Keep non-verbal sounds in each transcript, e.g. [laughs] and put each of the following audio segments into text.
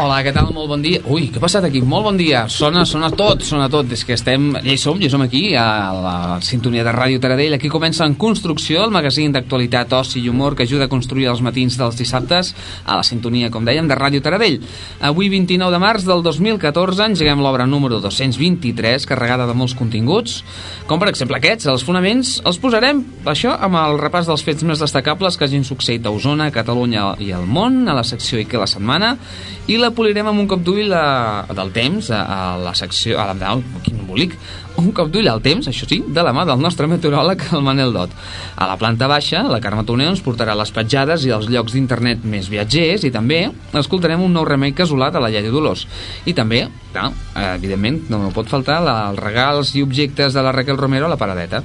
Hola, què tal? Molt bon dia. Ui, què ha passat aquí? Molt bon dia. Sona, sona tot, sona tot. És que estem... Ja hi som, ja som aquí, a la sintonia de Ràdio Taradell. Aquí comença En Construcció, el magazín d'actualitat, oci i humor que ajuda a construir els matins dels dissabtes a la sintonia, com dèiem, de Ràdio Taradell. Avui, 29 de març del 2014, engeguem l'obra número 223, carregada de molts continguts, com per exemple aquests, els fonaments. Els posarem, això, amb el repàs dels fets més destacables que hagin succeït a Osona, Catalunya i al món, a la secció I què la setmana, i la polirem amb un cop d'ull del temps a, a la secció, a la, quin embolic, un cop d'ull al temps, això sí, de la mà del nostre meteoròleg, el Manel Dot. A la planta baixa, la Carme Toneu ens portarà les petjades i els llocs d'internet més viatgers i també escoltarem un nou remei casolat a la Llei de Dolors. I també, clar, evidentment, no pot faltar la, els regals i objectes de la Raquel Romero a la paradeta.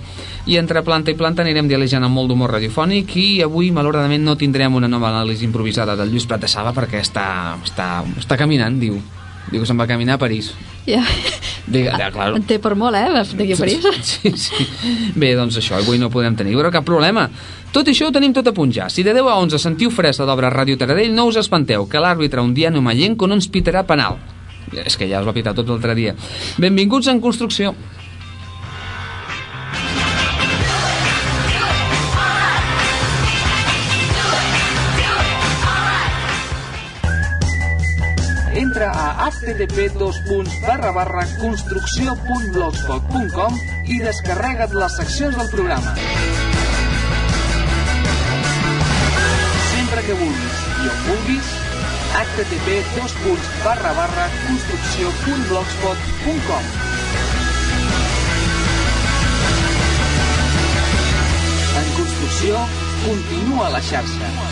I entre planta i planta anirem dialejant amb molt d'humor radiofònic i avui, malauradament, no tindrem una nova anàlisi improvisada del Lluís Prat de Saba perquè està, està, està caminant, diu. Diu que se'n va caminar a París. Ja. Diga, ja, claro. En té per molt, eh, d'aquí a París. Sí, sí. Bé, doncs això, avui no podem tenir, però cap problema. Tot això ho tenim tot a punt ja. Si de 10 a 11 sentiu fresa d'obra Ràdio Taradell, no us espanteu, que l'àrbitre un dia nomallenco no ens pitarà penal. És que ja es va pitar tot l'altre dia. Benvinguts en construcció. Entra a http construcció.blogspot.com i descarrega't les seccions del programa. Sempre que vulguis i on vulguis, http construcció.blogspot.com En construcció, continua la xarxa.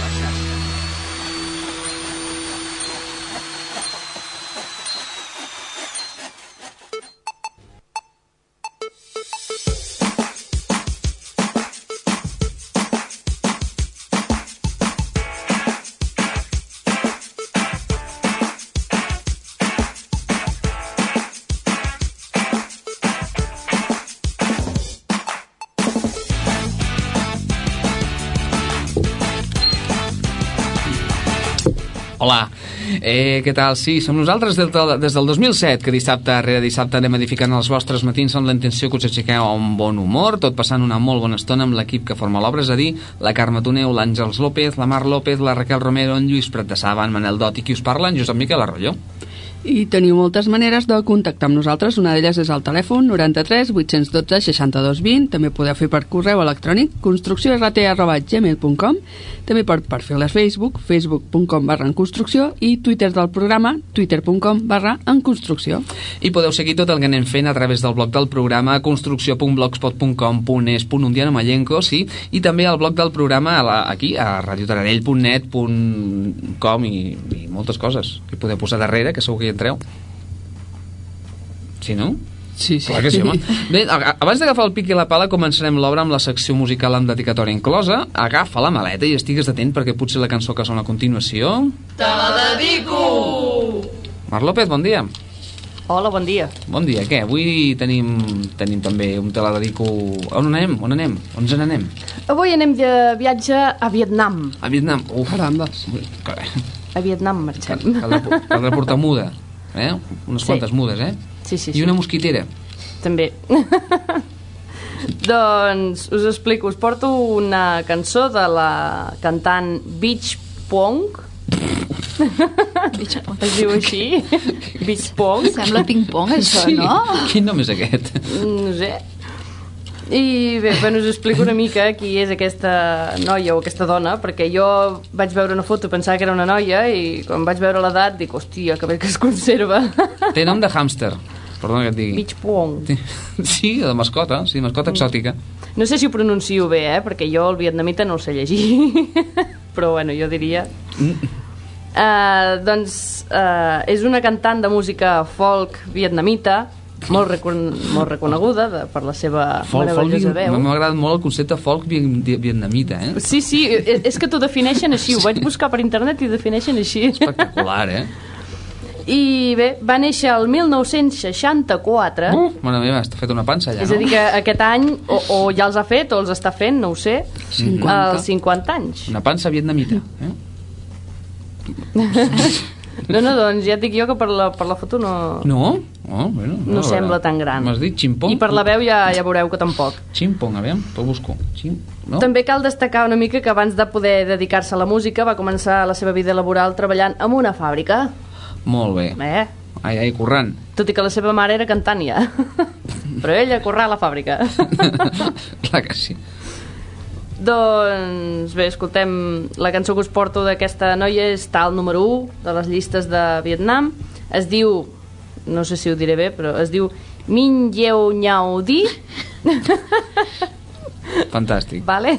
Hola, eh, què tal? Sí, som nosaltres des, del, des del 2007, que dissabte rere dissabte anem edificant els vostres matins amb la intenció que us aixequeu amb bon humor, tot passant una molt bona estona amb l'equip que forma l'obra, és a dir, la Carme Toneu, l'Àngels López, la Mar López, la Raquel Romero, en Lluís Prat de en Manel Dot i qui us parla, en Josep Miquel Arroyo. I teniu moltes maneres de contactar amb nosaltres. Una d'elles és el telèfon 93 812 62 20. També podeu fer per correu electrònic construcciórt.gmail.com També per perfil de Facebook, facebook.com barra en construcció i Twitter del programa, twitter.com barra en construcció. I podeu seguir tot el que anem fent a través del blog del programa construcció.blogspot.com.es.undianomallenco, sí, i també al blog del programa a la, aquí, a radiotaradell.net.com i, i moltes coses que podeu posar darrere, que segur que entreu. Sí, no? Sí, sí. Clar que sí, home. [laughs] Bé, abans d'agafar el pic i la pala, començarem l'obra amb la secció musical amb dedicatòria inclosa. Agafa la maleta i estigues atent perquè potser la cançó que sona a continuació... Te la dedico! Mar López, bon dia. Hola, bon dia. Bon dia, què? Avui tenim, tenim també un te la dedico... On anem? On anem? On ens n'anem? Avui anem de viatge a Vietnam. A Vietnam. Uf. Carambes. Carai. A Vietnam marxem. cal, de, cal de portar muda. Eh? Unes Sí. quantes mudes, eh? Sí, sí, I sí. una mosquitera. També. [laughs] doncs us explico. Us porto una cançó de la cantant Beach Pong. es diu així? [laughs] Beach Pong. Sembla ping-pong, això, no? Quin nom és aquest? No sé. I bé, bueno, us explico una mica qui és aquesta noia o aquesta dona, perquè jo vaig veure una foto, pensava que era una noia, i quan vaig veure l'edat dic, hòstia, que bé que es conserva. Té nom de hàmster. Perdona que et digui. Beach Pong. [laughs] Sí, de mascota, sí, mascota exòtica. No sé si ho pronuncio bé, eh? perquè jo el vietnamita no el sé llegir. [laughs] Però bueno, jo diria... Uh, doncs uh, és una cantant de música folk vietnamita molt, recon molt reconeguda de, per la seva Folk, folk, meravellosa veu. M'ha agradat molt el concepte folk vi- vi- vietnamita, eh? Sí, sí, és és que t'ho defineixen així, ho vaig buscar per internet i ho defineixen així. Espectacular, eh? I bé, va néixer el 1964, Uh, mare meva, està fet una pansa allà, és a dir que aquest any o, o ja els ha fet o els està fent, no ho sé, 50. als 50 anys. Una pansa vietnamita, eh? [laughs] No, no, doncs ja et dic jo que per la, per la foto no, No? Oh, bueno, no sembla tan gran. M'has dit ximpong? I per la veu ja, ja veureu que tampoc. Ximpong, a veure, ho busco. Xim... No? També cal destacar una mica que abans de poder dedicar-se a la música va començar la seva vida laboral treballant en una fàbrica. Molt bé. Eh? Ai, ai, currant. Tot i que la seva mare era cantant ja. [laughs] Però ella corrà a la fàbrica. [laughs] Clar que sí. Doncs bé, escoltem la cançó que us porto d'aquesta noia està al número 1 de les llistes de Vietnam. Es diu, no sé si ho diré bé, però es diu Min Yeo Nyao Di. [laughs] Fantàstic. Vale?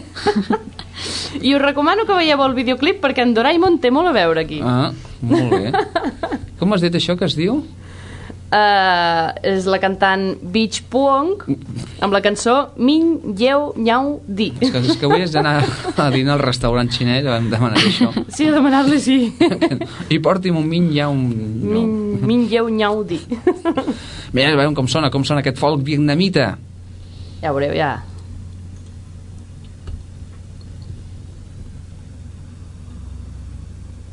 I us recomano que veieu el videoclip perquè en Doraemon té molt a veure aquí. Ah, molt bé. Com has dit això que es diu? Uh, és la cantant Beach Puong amb la cançó Min Yeo Nyao Di. És que, és que avui has d'anar a dinar al restaurant xinès, vam demanar això. Sí, a demanar-li sí. [laughs] I porti'm un min un... Min, Min Yeo Nyao Di. Mira, veiem com sona, com sona aquest folk vietnamita. Ja veureu, ja.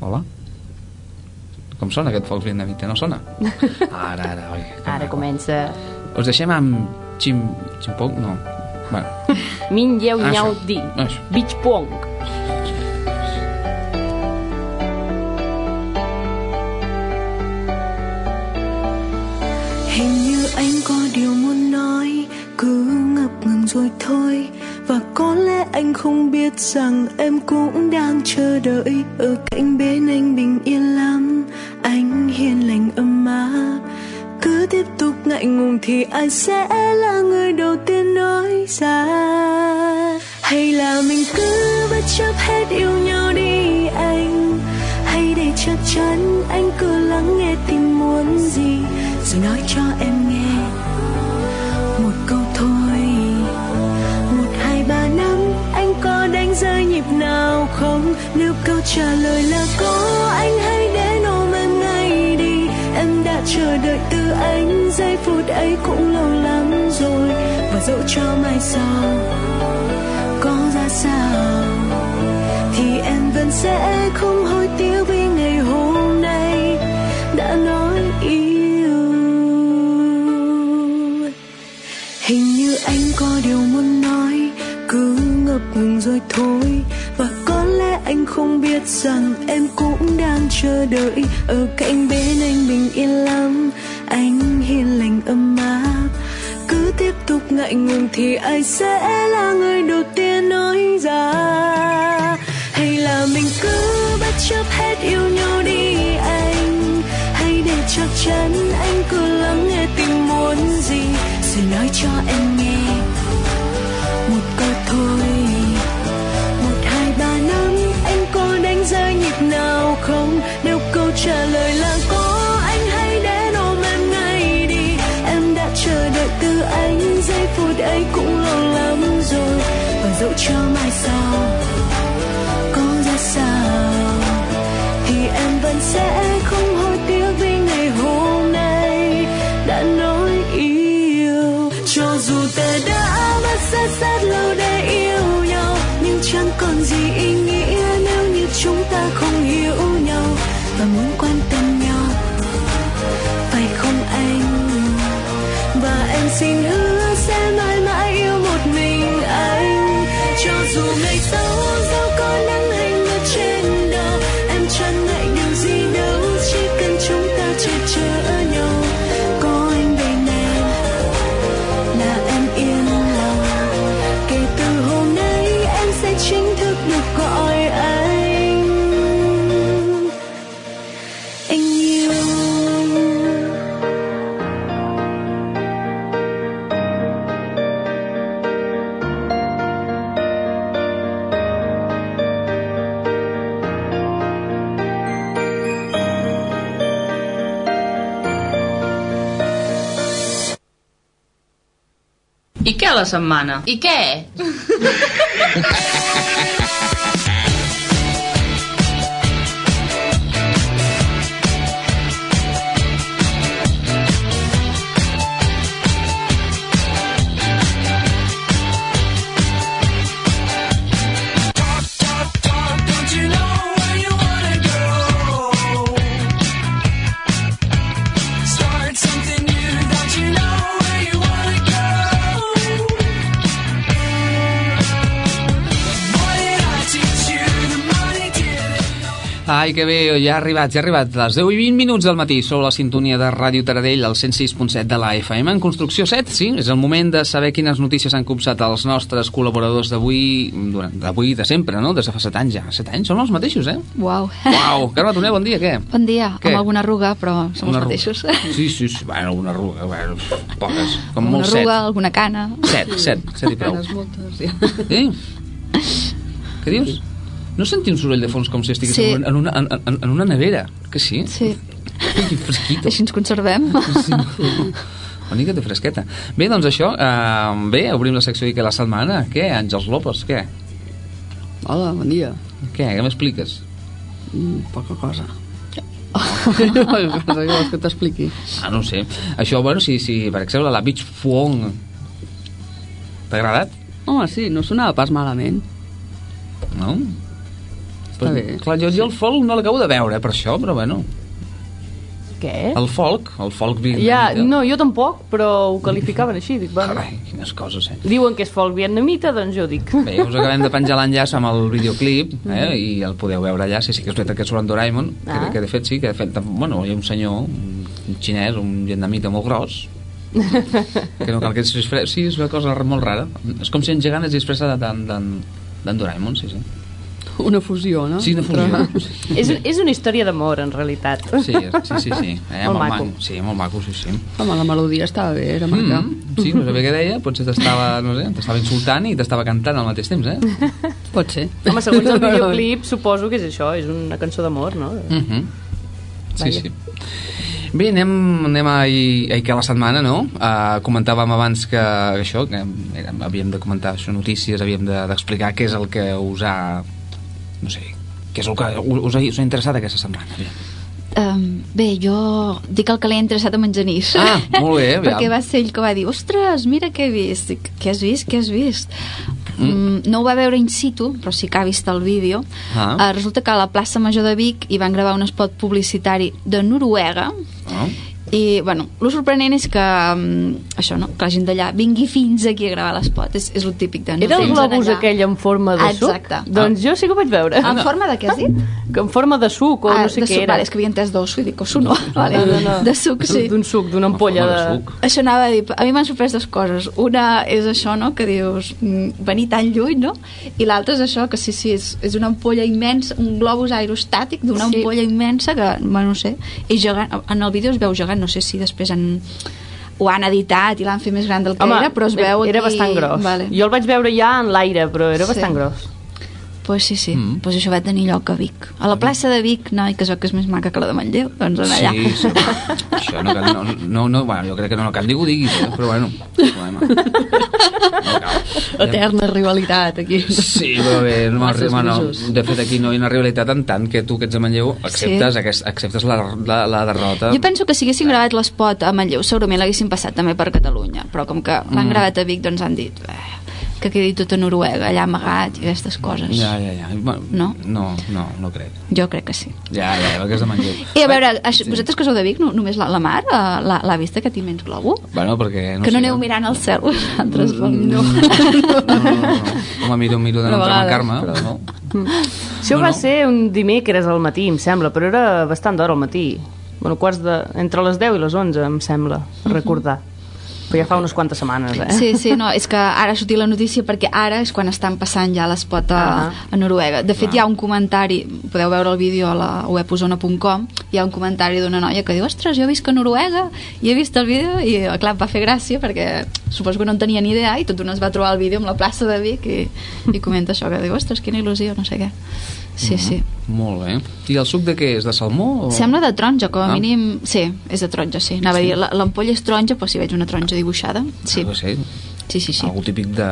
Hola? Com sona aquest folk vietnamita? No sona? [laughs] Ara, ara, oi. Ara comença. Us deixem amb Xim... Ximpong? No. Bueno, [laughs] Min Yeo Això. Nyao Di. Això. Beach Puong. Hình như anh có điều muốn nói Cứ ngập ngừng rồi thôi và có lẽ anh không biết rằng Em cũng đang chờ đợi. Ở cạnh bên anh bình yên lắm, Anh hiền lành ấm áp. Cứ tiếp tục ngại ngùng Thì ai sẽ là người đầu tiên nói ra. Hay là mình cứ bất chấp hết yêu nhau đi anh? Hay để chắc chắn anh cứ lắng nghe tim muốn gì? Rồi nói cho việc nào không? Nếu câu trả lời là có, Anh hãy đến ôm em ngay đi. Em đã chờ đợi từ anh, Giây phút ấy cũng lâu lắm rồi. Và dẫu cho mai sau Có ra sao, Thì em vẫn sẽ không hối tiếc Vì ngày hôm nay Đã nói yêu. Hình như anh có điều muốn nói, Cứ ngập ngừng rồi thôi anh không biết rằng Em cũng đang chờ đợi. Ở cạnh bên anh bình yên lắm, Anh hiền lành ấm áp. Cứ tiếp tục ngại ngùng Thì ai sẽ là người đầu tiên nói ra? Hay là mình cứ bất chấp hết yêu nhau đi anh? Hay để chắc chắn anh cứ lắng nghe tình muốn gì? Rồi nói cho em nghe. Có rơi nhịp nào không? Nếu câu trả lời là có, Anh hãy đến ôm em ngay đi. Em đã chờ đợi từ anh, Giây phút ấy cũng lâu lắm rồi. Và dẫu cho mai sau la setmana? I què? [laughs] Ai, que bé, ja ha arribat, ja ha arribat. Les 10 i 20 minuts del matí sobre la sintonia de Ràdio Taradell, al 106.7 de la FM. En construcció 7, sí, és el moment de saber quines notícies han copsat els nostres col·laboradors d'avui, d'avui, de sempre, no? Des de fa 7 anys ja. 7 anys, són els mateixos, eh? Uau. Uau, [laughs] Carme Toner, bon dia, què? Bon dia, Què? amb alguna arruga, però som Una els arruga. mateixos. Sí, sí, sí, bueno, alguna arruga, bueno, poques, com Una molt set. arruga, alguna cana. Set, set, set i prou. Ganes moltes, ja. Eh? [laughs] Què dius? No senti un soroll de fons com si estigués Sí. en, una, en, una, en, en una nevera? Que sí? Sí, Que fresquito. així ens conservem. Sí. Una mica de fresqueta. Bé, doncs això, eh, bé, obrim la secció que la setmana. Què, Àngels López, què? Hola, bon dia. Què, què m'expliques? Mm, poca cosa. [laughs] Poca cosa que que t'expliqui. Ah, no ho sé. Això, bueno, si, si per exemple, la Beach Fuong t'ha agradat? Home, sí, no sonava pas malament. No? Està bé. Clar, jo, jo el folk no l'acabo de veure, per això, però bueno. Què? El folk, el folk vietnamita. Ja, no, jo tampoc, però ho qualificaven així. Dic, bueno, Carai, quines coses, eh? diuen que és folk vietnamita, doncs jo dic. Bé, us acabem de penjar l'enllaç amb el videoclip [laughs] eh, i el podeu veure allà, si sí que és veritat que surt en Doraemon, que, Ah. que de fet sí, que de fet, bueno, hi ha un senyor, un xinès, un vietnamita molt gros, que no cal que es sí, és una cosa molt rara. És com si en gegant es disfressa de- d'en d'en- d'en Doraemon, sí, sí. Una fusió, no? Sí, una Entre- fusió. És, és una història d'amor, en realitat. Sí, sí, sí, sí. Eh, Molt maco. Sí, molt maco, sí, sí. Home, la melodia estava bé, era maca. Mm, sí, no sabia què deia, potser t'estava, no sé, t'estava insultant i t'estava cantant al mateix temps, eh? [laughs] Pot ser. Home, segons el [laughs] videoclip, suposo que és això, és una cançó d'amor, no? Mm -hmm. Sí, Vaja. sí. Bé, anem, anem a, que la setmana, no? Uh, comentàvem abans que això, que érem, havíem de comentar això, notícies, havíem de- d'explicar de, què és el que us ha... No sé, què és el que us ha, us ha interessat aquesta setmana. Bé. Um, bé, jo dic el que l'he interessat amb en Genís. Ah, molt bé, aviam. Perquè va ser ell que va dir, ostres, mira què he vist. Dic, què has vist, què has vist? Mm. no ho va veure in situ, però sí que ha vist el vídeo. Ah. Uh, resulta que a la plaça Major de Vic hi van gravar un spot publicitari de Noruega Ah. I, bueno, el sorprenent és que um, això, no? que la gent d'allà vingui fins aquí a gravar l'espot, és, és el típic de no Era el globus aquell en forma de suc? Exacte. Doncs jo sí que ho vaig veure. En forma de què has dit? Que en forma de suc o ah, no sé què suc, era. Vale, és que havia entès dos, i dic, o suc no, vale. no, no. de suc, sí. D'un suc, d'una ampolla de... de suc. Això anava a dir, a mi m'han sorprès dues coses. Una és això, no?, que dius, mm, venir tan lluny, no? I l'altra és això, que sí, sí, és, és una ampolla immensa, un globus aerostàtic d'una Sí. ampolla immensa que, bueno, no sé, és gegant, en el vídeo es veu gegant, no sé si després han, ho han editat i l'han fet més gran del que Home, era, però es veu aquí... era bastant gros. Vale. Jo el vaig veure ja en l'aire, però era Sí. bastant gros. Pues sí, sí, Mm. mm. pues això va tenir lloc a Vic. A la plaça de Vic, no, i que això que és més maca que la de Manlleu, doncs en allà. Sí, sí. Això no cal, no, no, no, bueno, jo crec que no, no cal ni que ho diguis, eh? però bueno, problema. No cal. Eterna rivalitat aquí. Sí, però bé, no, bueno, grisos. de fet aquí no hi ha una rivalitat en tant que tu que ets de Manlleu acceptes, Sí. aquest, acceptes la, la, la derrota. Jo penso que si haguessin gravat l'espot a Manlleu segurament l'haguessin passat també per Catalunya, però com que l'han Mm. gravat a Vic doncs han dit eh, que quedi tot a Noruega, allà amagat i aquestes coses. Ja, ja, ja. Bueno, No? No, no, no crec. Jo crec que sí. Ja, ja, ja, que és de Manlleu. I a veure, això, vosaltres que sou de Vic, no, només la, la Mar eh, l'ha l'ha vist aquest immens globo? Bueno, perquè... No que no sé, aneu mirant al cel vosaltres, Mm, no. No, [laughs] no, no, no. Home, miro, miro de no tremancar-me, vegades, però no. Això No, va no. ser un dimecres al matí, em sembla, però era bastant d'hora al matí. Bueno, quarts de... entre les 10 i les 11, em sembla, recordar. Però ja fa unes quantes setmanes, eh? Sí, sí, no, és que ara ha sortit la notícia perquè ara és quan estan passant ja l'espot a, Ah. a Noruega. De fet, hi ha un comentari, podeu veure el vídeo a la webosona.com, hi ha un comentari d'una noia que diu, ostres, jo visc a Noruega i he vist el vídeo i, clar, va fer gràcia perquè suposo que no en tenia ni idea i tot d'una es va trobar el vídeo amb la plaça de Vic i, i comenta això, que diu, ostres, quina il·lusió, no sé què. Sí, sí. Molt bé. I el suc de què és? De salmó? O... Sembla de taronja, com a Ah. mínim... Sí, és de taronja, sí. Anava Sí. a dir, la- l'ampolla és taronja, però si veig una taronja dibuixada, sí. Ah, no sé, Sí, sí, sí. algú típic de,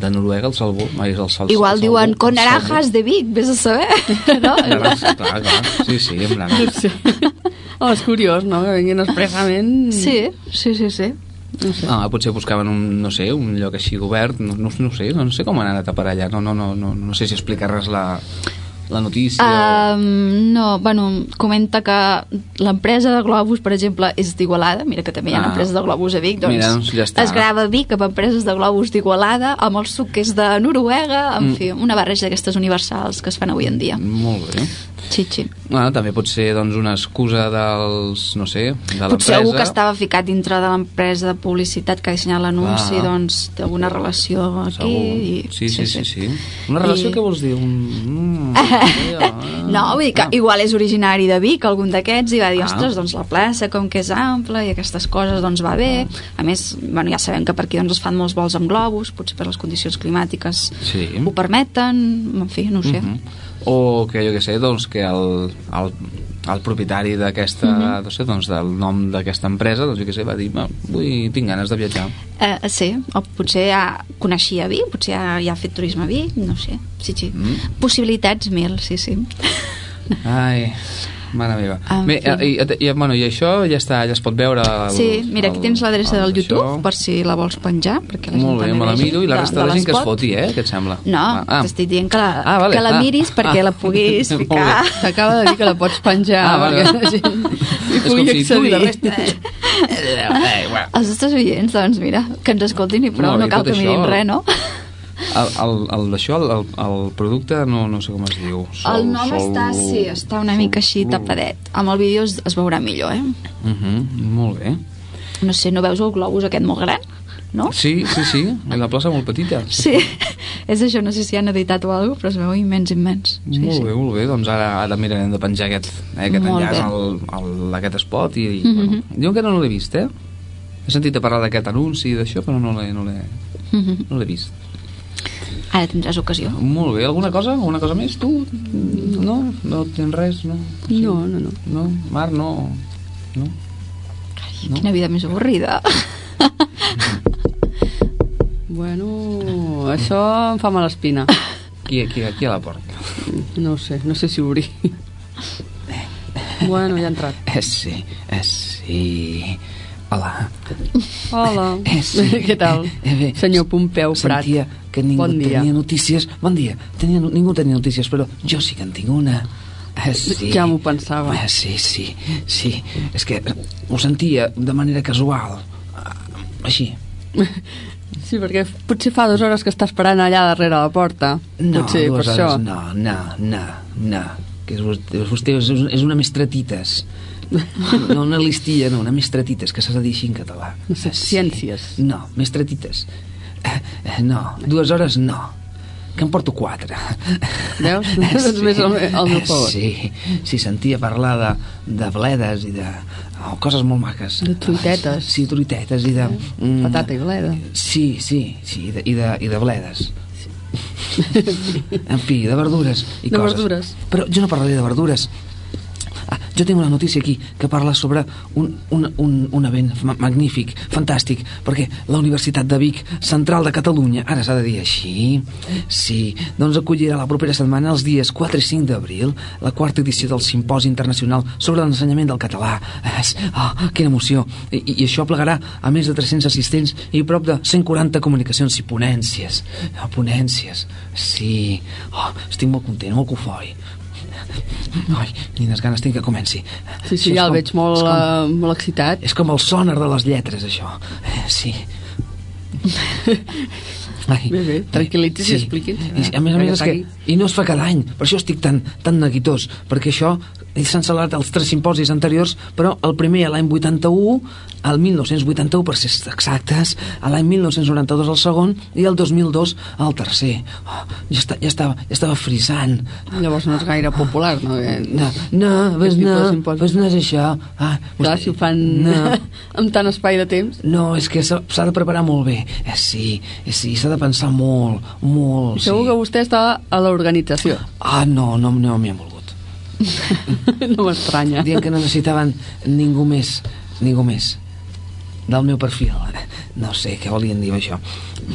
de Noruega, el salvó. Ai, el sal, Igual el diuen salvó, con naranjas de Vic, vés a saber, [laughs] no? Naranjas, clar, clar. Sí, sí, amb [laughs] naranjas. Sí. Oh, és curiós, no?, que vinguin expressament... Sí, sí, sí, sí. No sé. Ah, potser buscaven un, no sé, un lloc així obert, no, no, no sé, no sé com han anat a parar allà, no, no, no, no, no sé si explica res la, la notícia o... Um, no, bueno, comenta que l'empresa de globus, per exemple, és d'Igualada, mira que també hi ha Ah. empreses de globus a Vic, doncs, Mira, doncs ja està. es grava a Vic amb empreses de globus d'Igualada, amb el suc que és de Noruega, en Mm. fi, una barreja d'aquestes universals que es fan avui en dia. Molt bé. Sí, sí. Bueno, també pot ser doncs, una excusa dels, no sé, de l'empresa. Potser algú que estava ficat dintre de l'empresa de publicitat que ha dissenyat l'anunci, Ah. doncs té alguna relació aquí. Segur. I... Sí, sí, sí, sí. Una relació I- que vols dir? Un... Mm, [laughs] ah, No, vull dir que ah. igual és originari de Vic, algun d'aquests, i va dir, Ah. ostres, doncs la plaça, com que és ampla i aquestes coses, doncs va bé. A més, bueno, ja sabem que per aquí doncs, es fan molts vols amb globus, potser per les condicions climàtiques Sí. ho permeten, en fi, no ho sé. Mhm. O que jo que sé, doncs que el, el, el propietari d'aquesta, Mhm. no sé, doncs del nom d'aquesta empresa, doncs jo que sé, va dir, "Va, vull, tinc ganes de viatjar. Eh, sí, o potser ja coneixia Vic, potser ja, ja ha fet turisme a Vic, no sé. Sí, sí. Mm. Possibilitats mil, sí, sí. Ai, mare meva. En Bé, fi. i, i, i, bueno, i això ja està, ja es pot veure... El, Sí, mira, aquí tens l'adreça el- del YouTube, això. per si la vols penjar, perquè la gent Molt bé, també me la miro i la resta de, la gent que es foti, eh? Què et sembla? No, ah, ah. t'estic dient que la, Ah, vale, que la ah. miris perquè Ah. la puguis ficar. T'acaba de dir que la pots penjar Ah, vale. perquè la gent hi És com pugui si tu i la accedir. resta... Eh, bueno. Els nostres oients, doncs mira, que ens escoltin i prou, no cal que mirin res, no? El, el, el, això, el, el, producte no, no sé com es diu. el nom està, sí, està una mica així tapadet. Amb el vídeo es, es veurà millor, eh? Uh -huh, molt bé. No sé, no veus el globus aquest molt gran? No? Sí, sí, sí, i la plaça molt petita. Sí, és això, no sé si han editat o alguna cosa, però es veu immens, immens. Sí, molt sí. bé, molt bé, doncs ara, ara mirarem de penjar aquest, eh, aquest Molt enllaç al, al, aquest spot i, i Mhm. bueno, diuen que no l'he vist, eh? He sentit a parlar d'aquest anunci i d'això, però no l'he no l'he Mhm. no vist. Ara tindràs ocasió. Molt bé, alguna cosa? Alguna cosa més, tu? No? No tens res? No? No, no, no. No? Mar, no? No? No? Quina vida més avorrida. [laughs] Bueno, això em fa mala espina. Aquí, aquí, aquí a la porta. No sé, no sé si obrir. [laughs] Bueno, ja ha entrat. Eh, sí, eh, sí. Hola. Hola. [laughs] Eh, sí. [laughs] Què tal? Eh, bé, Senyor Pompeu Prat. Sentia que ningú Bon dia. tenia notícies. Bon dia. Tenia, ningú tenia notícies, però jo sí que en tinc una. Eh, sí. Ja m'ho pensava. Eh, sí, sí, sí. És que ho sentia de manera casual. Ah, Així. [laughs] Sí, perquè potser fa dues hores que està esperant allà darrere la porta. No, potser per dues això. hores, no, no, no, no. Que és vostè, és, és una mestratites. No una listilla, no, una mestratites, que s'ha de dir així en català. Eh, ciències. No, mestratites. Eh, eh, no, dues hores no. Que en porto quatre. Veus? [laughs] Doncs més al, al meu favor. Sí, sí, sentia parlar de, de bledes i de oh, coses molt maques. De truitetes. Sí, truitetes i de... Mm, Patata i bleda. Sí, sí, sí, i de, i de, i de bledes. En fi, de verdures i De coses. verdures. Però jo no parlaré de verdures. Ah, jo tinc una notícia aquí que parla sobre un, un, un, un event ma- magnífic, fantàstic, perquè la Universitat de Vic, central de Catalunya, ara s'ha de dir així, sí, doncs acollirà la propera setmana, els dies 4 i 5 d'abril, la quarta edició del Simposi Internacional sobre l'ensenyament del català. Oh, quina emoció! I, I això plegarà a més de 300 assistents i prop de 140 comunicacions i ponències. Oh, ponències, sí. Oh, estic molt content, molt cofoi. Ai, quines ganes tinc que comenci. Sí, sí, és ja el com- veig molt, com, uh, molt excitat. és com el sonar de les lletres, això. Eh, sí. [laughs] Ai, Bé, bé, tranquil·litzis i expliqui'ns. I, a més a Que més, és que, i no es fa cada any, per això estic tan, tan neguitós, perquè això s'han celebrat els tres simposis anteriors, però el primer l'any 81, el 1981 per ser exactes, l'any 1992 el segon i el 2002 el tercer. Oh, ja, està, ja, estava, ja estava frisant. Llavors no és gaire popular, no? Eh, No, no, ves no, ves no és això. Ah, Clar, si ho fan No, [laughs] amb tant espai de temps. no, és que s'ha de preparar molt bé. Eh, sí, eh, sí, s'ha de pensar molt, molt. Segur sí. que vostè està a l'organització. Ah, no, no, no m'hi han volgut. [laughs] no m'estranya. Dient que no necessitaven ningú més, ningú més del meu perfil. No sé què volien dir això.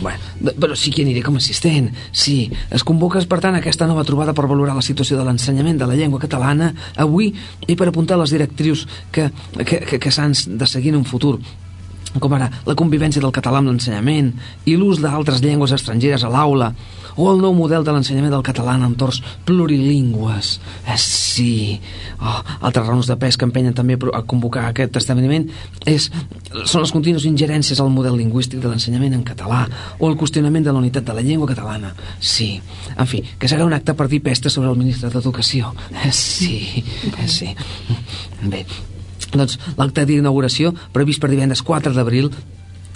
Bueno, però sí que aniré com a assistent. Sí, es convoca, per tant, aquesta nova trobada per valorar la situació de l'ensenyament de la llengua catalana avui i per apuntar les directrius que, que, que, que s'han de seguir en un futur com ara la convivència del català amb l'ensenyament i l'ús d'altres llengües estrangeres a l'aula o el nou model de l'ensenyament del català en entorns plurilingües. Eh, sí. Oh, altres raons de pes que empenyen també a convocar aquest esdeveniment és, són les contínues ingerències al model lingüístic de l'ensenyament en català o el qüestionament de la unitat de la llengua catalana. Sí. En fi, que serà un acte per dir pestes sobre el ministre d'Educació. Eh, sí. Eh, sí. Bé, doncs l'acte d'inauguració previst per divendres 4 d'abril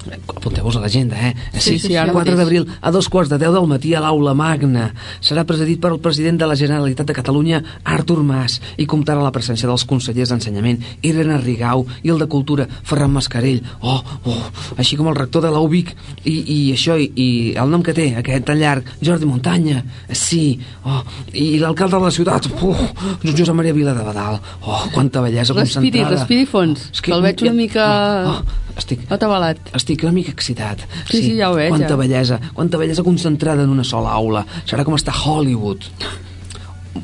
apunteu-vos a l'agenda, eh? Sí, sí, ara 4 mateix. d'abril a dos quarts de 10 del matí a l'Aula Magna. Serà presidit per el president de la Generalitat de Catalunya, Artur Mas, i comptarà la presència dels consellers d'Ensenyament, Irene Rigau, i el de Cultura, Ferran Mascarell. Oh, oh, així com el rector de la UBIC, i, i això, i, i el nom que té, aquest tan llarg, Jordi Muntanya, sí, oh, i l'alcalde de la ciutat, oh, Josep Maria Vila de Badal. Oh, quanta bellesa Respiri, concentrada. respiri fons, És que el veig una mica Oh, oh, estic, atabalat. estic una mica excitat. Sí, sí, ja ho veig, Quanta ja. bellesa, quanta bellesa concentrada en una sola aula. Serà com estar a Hollywood.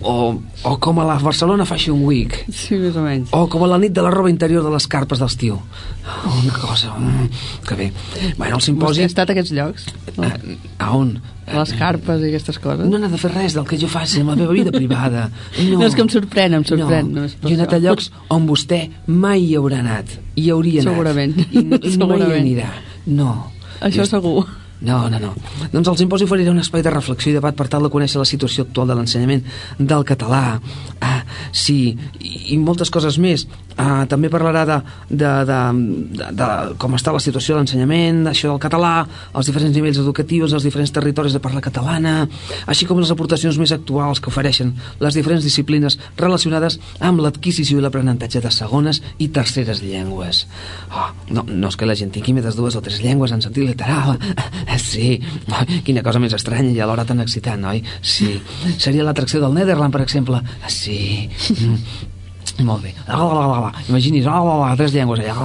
O, o com a la Barcelona Fashion Week. Sí, més o menys. O com a la nit de la roba interior de les carpes d'estiu. Una cosa... Mm, que bé. Bueno, el Vostè simposi... ha estat a aquests llocs? No? Eh, A on? A les carpes i aquestes coses? No n'ha de fer res del que jo faci en la meva vida privada. No, [laughs] No, és que em sorprèn, em sorprèn, No. Jo he anat a llocs on vostè mai hi haurà anat. Hi hauria anat. Segurament. I, i mai hi Segurament. anirà. No. Això Jo- segur. No, no, no. Doncs el simposi oferirà un espai de reflexió i debat per tal de conèixer la situació actual de l'ensenyament del català. Ah, sí, i, i moltes coses més. Ah, també parlarà de, de, de, de, de com està la situació de l'ensenyament, això del català, els diferents nivells educatius, els diferents territoris de parla catalana, així com les aportacions més actuals que ofereixen les diferents disciplines relacionades amb l'adquisició i l'aprenentatge de segones i terceres llengües. Oh, no, no és que la gent tingui més dues o tres llengües en sentit literal. Sí, oh, quina cosa més estranya i alhora tan excitant, oi? Sí. Seria l'atracció del Netherland, per exemple. Sí. Molt bé. Imagini's, tres llengües allà.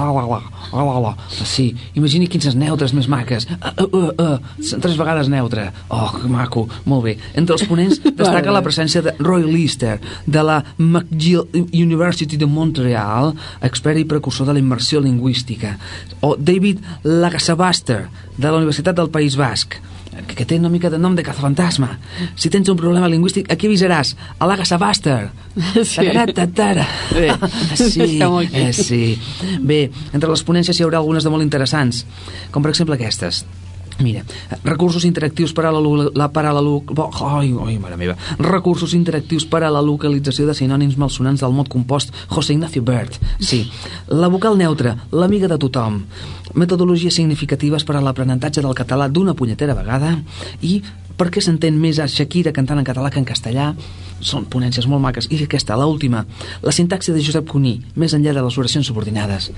Ah. Sí. Imagini quines neutres més maques. Ah, ah. Tres vegades neutre. Oh, que maco. Molt bé. Entre els ponents [laughs] destaca la presència de Roy Lister, de la McGill University de Montreal, expert i precursor de la immersió lingüística. O David Lagasabaster, de la Universitat del País Basc, que, que té una mica de nom de cazafantasma. Si tens un problema lingüístic, aquí avisaràs? A l'Agasabaster. [laughs] Sí. Tataratara. Bé, sí, [laughs] deixem-ho aquí. eh, sí. Bé, entre les ponències hi haurà algunes de molt interessants, com per exemple aquestes. Mira, recursos interactius per a la, la, per a la ai, ai, mare meva. Recursos interactius per a la localització de sinònims malsonants del mot compost José Ignacio Bert. Sí. La vocal neutra, l'amiga de tothom. Metodologies significatives per a l'aprenentatge del català d'una punyetera vegada i per què s'entén més a Shakira cantant en català que en castellà? Són ponències molt maques. I aquesta, l'última, la sintaxi de Josep Cuní, més enllà de les oracions subordinades.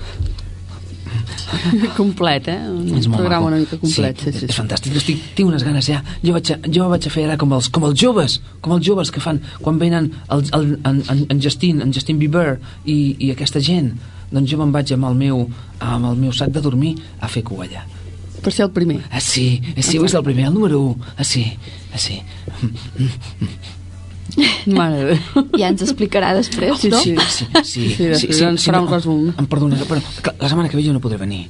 [laughs] complet, eh? Un És programa maco. una mica complet. Sí, sí, sí, és fantàstic. Estic, tinc unes ganes ja. Jo vaig, a, jo vaig a fer ara com els, com els joves, com els joves que fan quan venen el, el, en, en, en Justin, en Justin Bieber i, i aquesta gent. Doncs jo me'n vaig amb el meu, amb el meu sac de dormir a fer cua allà. Per ser el primer. Ah, sí, ah, sí, és el primer, el número 1. Ah, sí, ah, sí. Mare de Déu. [laughs] Ja ens explicarà després, Sí, no? sí. Sí, sí, Sí, després ens farà un resum. Em perdona, però la setmana que ve jo no podré venir.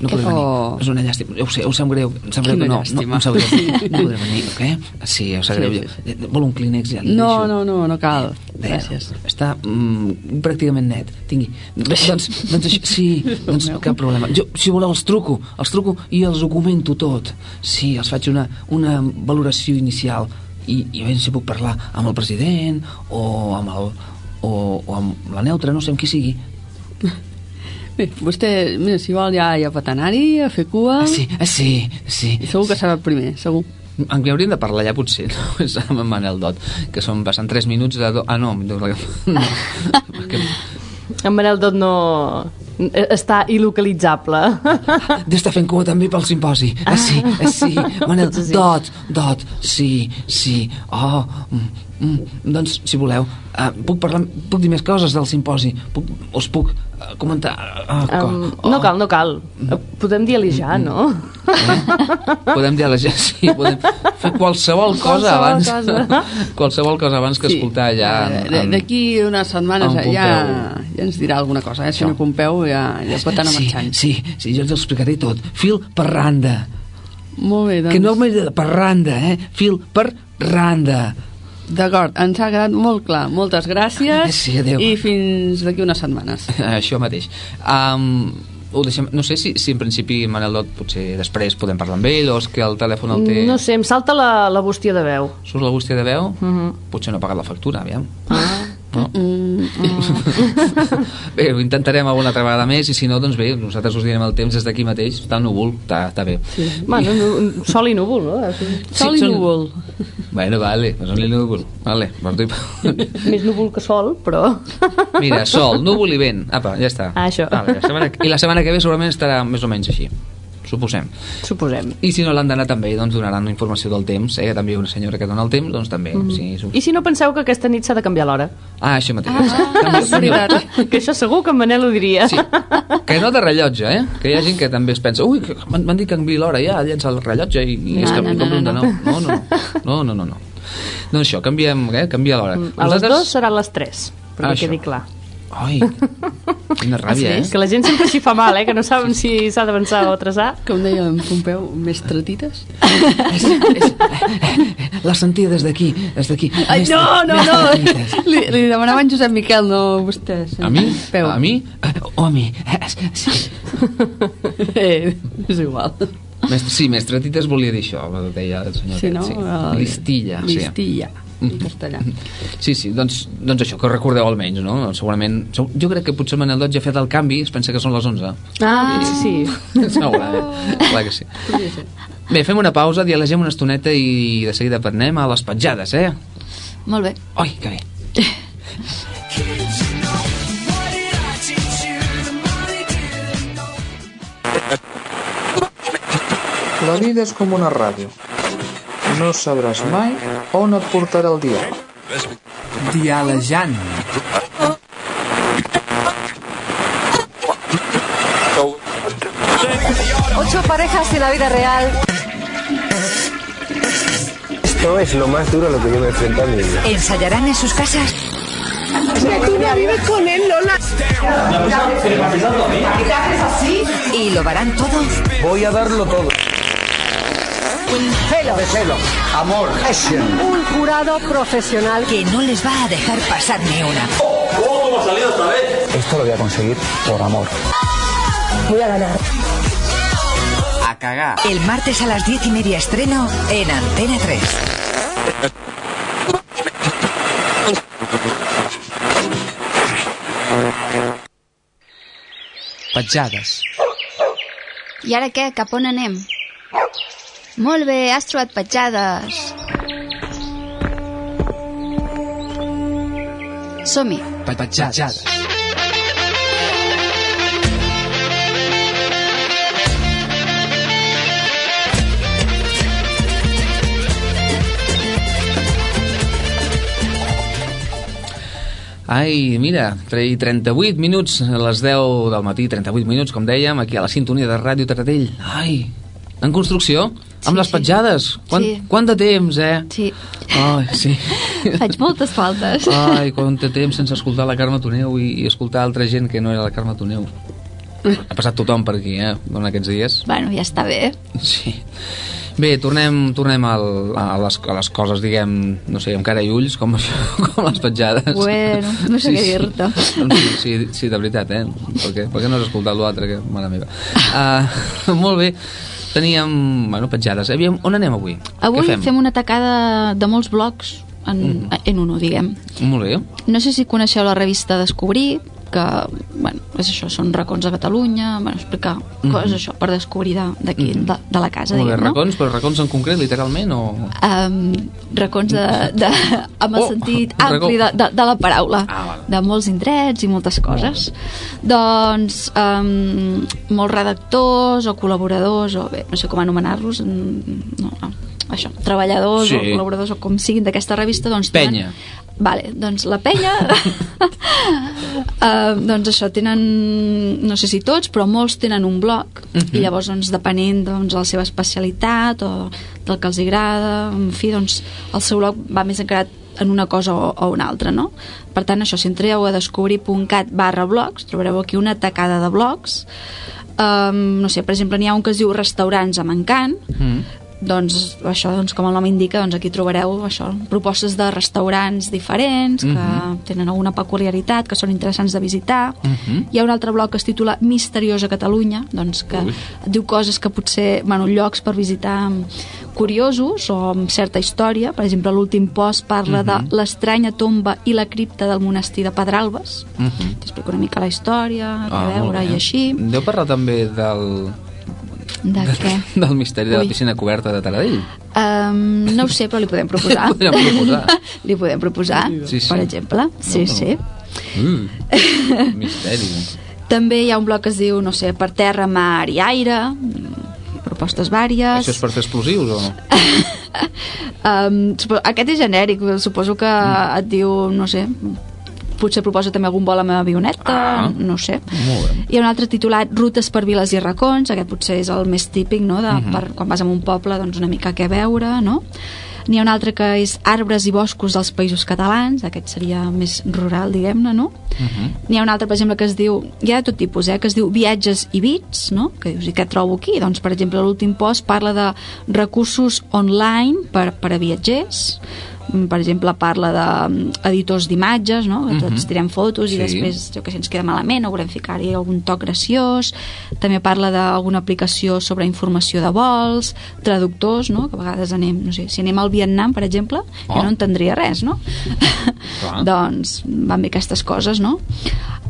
No podré venir. Oh. És una llàstima. Ho sé, ho sap greu. Em sap greu que no, no, llàstima. em sap greu. No podré venir, ok? Sí, em sap Sí, greu. sí, Jo- Vol un clínex? Ja No, deixo. no, no, no cal. Bé, Gràcies. Està mm, pràcticament net. Tingui. Bé, doncs, doncs això, sí, [laughs] doncs cap problema. Jo, si voleu, els truco, els truco i els ho comento tot. Sí, els faig una, una valoració inicial i, i a veure si puc parlar amb el president o amb el o, o amb la neutra, no sé amb qui sigui. [laughs] Bé, vostè, mira, si vol ja, ja pot anar-hi a fer cua. Ah, sí, ah, sí, sí. I segur que serà el primer, segur. Amb qui hauríem de parlar ja potser, no? [laughs] És amb en Manel Dot, que són passant 3 minuts de... Do... Ah, no, [laughs] no, no. En Manel Dot no... està il·localitzable. [laughs] d'estar fent cua també pel simposi. Ah, sí, ah, sí. [laughs] Manel, Sí. Dot, Dot, sí, sí. Oh, mm, mm, doncs, si voleu, uh, puc parlar, puc dir més coses del simposi? Puc, us puc comentar? Uh, Um, no cal, no cal. Podem dialijar, no? Podem dir a la gent, sí, podem fer qualsevol cosa Qualsevol abans. cosa. [laughs] qualsevol cosa abans que escoltar ja... Eh, D'aquí unes setmanes en ja, ja ens dirà alguna cosa, eh? Si no Pompeu ja, ja pot anar sí, marxant. sí, sí, jo us ho explicaré tot. Fil per randa. Molt bé, doncs. Que no m'he de per randa, eh? Fil per randa. D'acord, ens ha quedat molt clar. Moltes gràcies Sí, adéu. i fins d'aquí unes setmanes. [laughs] Això mateix. Um, ho deixem, no sé si, si en principi Manel Dot potser després podem parlar amb ell o és que el telèfon el té... No sé, em salta la, la bústia de veu. Surt la bústia de veu? Mhm. Potser no ha pagat la factura, aviam. Ah. No? [laughs] Mm, bé, ho intentarem alguna altra vegada més i si no, doncs bé, nosaltres us direm el temps des d'aquí mateix. Està núvol, està, està bé. sí. Bueno, nu- sol i núvol, no? Sol i són- núvol. Bueno, vale, pues són núvol. Vale, tu... Més núvol que sol, però... [laughs] Mira, sol, núvol i vent. Apa, ja està. Ah, això. Vale, la setmana, I la setmana que ve segurament estarà més o menys així suposem. Suposem. I si no l'han d'anar també, doncs donaran informació del temps, eh? també una senyora que dona el temps, doncs també. Mm -hmm. sí, I si no penseu que aquesta nit s'ha de canviar l'hora? Ah, això mateix. Ah, també, és veritat. Que això segur que en Manel ho diria. Sí. Que no de rellotge, eh? Que hi ha gent que també es pensa, ui, m'han dit que canvi l'hora ja, llença el rellotge i, i no, és que no, no, no, no. No, no, no. no, no, no, no. Doncs això, canviem, eh? canvia l'hora. Mm, a les dues seran les tres, perquè ah, això. quedi clar. Ai, quina ràbia, eh? Que la gent sempre s'hi fa mal, eh? Que no saben si s'ha d'avançar o atrasar. Com deia en Pompeu, més tretites. [laughs] És, és, la sentia des d'aquí, des d'aquí. Ai, Més- no, no, més no. Li, li demanava en Josep Miquel, no vostè. A mi? Peu. A mi? Eh, O a mi? Eh, Sí. [laughs] Eh, és igual. Mestre, sí, mestre Tites volia dir això, ho deia el senyor Sí, aquest, no? sí. El- Listilla, sí. En castellà. [laughs] Sí, sí, doncs, doncs això, que ho recordeu almenys, no? Segurament... seg- Jo crec que potser Manel Dot ja ha fet el canvi, es pensa que són les 11. Ah, sí. Segurament, clar que sí. Bé, fem una pausa, dialogem una estoneta i de seguida parnem a les petjades, eh? Molt bé. Oi, que bé. La vida és com una ràdio. No sabràs mai on et portarà el dia. Dialejant. Ocho parejas en la vida real. Esto es lo más duro a lo que yo me enfrento en mi vida. ¿Ensayarán en sus casas? vives con él, Lola. ¿Y lo harán todo? Voy a darlo todo. Celo. Celo, amor, passion. Un jurado profesional que no les va a dejar pasar ni una. Esto lo voy a conseguir por amor. Voy a ganar. A cagar. El martes a las diez y media estreno en Antena 3. Petjades. I ara què? Cap on anem? Molt bé, has trobat petjades. Som-hi. Petjades. Ai, mira, 38 minuts, a les 10 del matí, 38 minuts, com dèiem, aquí a la sintonia de Ràdio Taradell. Ai, en construcció? Amb les petjades. Quant, Sí. quant de temps, eh? Sí. Ai, sí. [laughs] Faig moltes faltes. Ai, quant de temps sense escoltar la Carme Toneu i, i escoltar altra gent que no era la Carme Toneu. Ha passat tothom per aquí, eh, durant aquests dies. Bueno, ja està bé. Sí. Bé, tornem, tornem al, a, les, a les coses, diguem, no sé, amb cara i ulls, com, això, [laughs] com les petjades. Bueno, no sé què dir-te. Sí, sí, sí, de veritat, eh? Per què, per què no has escoltat l'altre, que mare meva? Uh, [laughs] molt bé, teníem, bueno, petjades. Aviam, on anem avui? Avui Què fem? fem una tacada de molts blogs en, Mm. en uno, diguem. Molt bé. No sé si coneixeu la revista Descobrir, que, bueno, és això, són racons de Catalunya, bueno, explicar Mhm. coses, això, per descobrir de- d'aquí, de, de la casa, Molt bé, diguem, no? racons, però racons en concret, literalment, o...? um, racons de, de, [laughs] amb el Oh, sentit ampli de, de, de la paraula Ah, de molts indrets i moltes coses doncs um, molts redactors o col·laboradors o bé, no sé com anomenar-los mm, no, no, això, treballadors Sí. o col·laboradors o com siguin d'aquesta revista doncs Penya. Vale, doncs la penya uh, [laughs] doncs això tenen no sé si tots, però molts tenen un blog Mhm. i llavors doncs depenent doncs, de la seva especialitat o del que els agrada en fi, doncs el seu blog va més encarat en una cosa o, o una altra, no? Per tant, això, si entreu a descobrir.cat barra blogs, trobareu aquí una tacada de blogs. Um, no sé, per exemple, n'hi ha un que es diu Restaurants amb encant, Mm. Doncs això, doncs, com el nom indica, doncs aquí trobareu això, propostes de restaurants diferents que Mhm. tenen alguna peculiaritat, que són interessants de visitar. Mhm. Hi ha un altre blog que es titula Misteriosa Catalunya, doncs que Ui. diu coses que potser, bueno, llocs per visitar curiosos o amb certa història. Per exemple, l'últim post parla Mhm. de l'estranya tomba i la cripta del monestir de Pedralbes. Mhm. T'explico una mica la història, Ah, molt veure i així. Deu parlar també del, De què? del misteri de la Ui. piscina coberta de Taradell. Um, no ho sé, però li podem [laughs] proposar. Li podem proposar. [laughs] li podem proposar, Sí, sí. per exemple. Sí, No, no. sí. Mm. [laughs] Misteri. També hi ha un bloc que es diu, no sé, per terra, mar i aire, propostes vàries. Això és per fer explosius o...? Um, supo- aquest és genèric, suposo que Mm. et diu, no sé, potser proposa també algun vol amb avioneta, Ah. no sé. Hi ha un altre titulat Rutes per viles i racons, aquest potser és el més típic, no?, de, Mhm. per, quan vas a un poble, doncs una mica què veure, no? N'hi ha un altre que és Arbres i boscos dels països catalans, aquest seria més rural, diguem-ne, no? Mhm. N'hi ha un altre, per exemple, que es diu, hi ha de tot tipus, eh, que es diu Viatges i bits, no? que dius, i què trobo aquí? Doncs, per exemple, l'últim post parla de recursos online per, per a viatgers, per exemple, parla d'editors d'imatges, no? que tots Mhm. tirem fotos i Sí. després, jo que sé, ens queda malament o volem ficar-hi algun toc graciós. També parla d'alguna aplicació sobre informació de vols, traductors, no? que a vegades anem, no sé, si anem al Vietnam, per exemple, Oh. jo no entendria res, no? [laughs] Doncs van bé aquestes coses, no?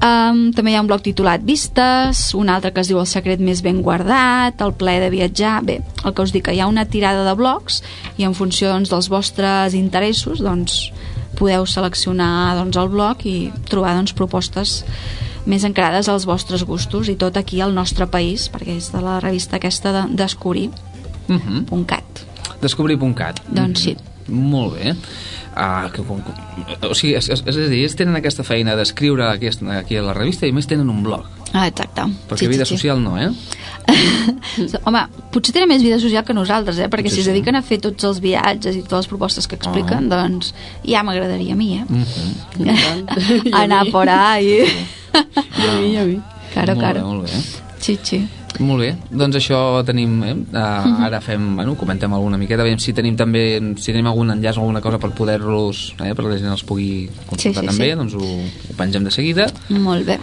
Um, també hi ha un blog titulat Vistes, un altre que es diu El secret més ben guardat, El plaer de viatjar... Bé, el que us dic, que hi ha una tirada de blogs i en funció doncs, dels vostres interessos doncs, podeu seleccionar doncs, el blog i trobar doncs, propostes més encarades als vostres gustos i tot aquí al nostre país, perquè és de la revista aquesta de Descobrir.cat. Mhm. Descobrir.cat. Doncs sí. Molt bé. Ah, que, com, com, o sigui, és, és, és a dir, ells tenen aquesta feina d'escriure aquí, aquí a la revista i més tenen un blog. Ah, exacte. Perquè vida social no, eh? [laughs] Home, potser tenen més vida social que nosaltres, eh? perquè Potser si es sí. dediquen a fer tots els viatges i totes les propostes que expliquen, Ah. doncs ja m'agradaria a mi, eh? Mhm. [laughs] Anar por ahí. I a mi, i a mi. Claro, molt claro. Bé, molt bé. Sí, sí. Molt bé, doncs això tenim, eh? Uh, ara fem, bueno, comentem alguna miqueta, veiem si tenim també, si tenim algun enllaç o alguna cosa per poder-los, eh, per que la gent els pugui consultar Sí, sí, també, sí. doncs ho, ho pengem de seguida. Molt bé.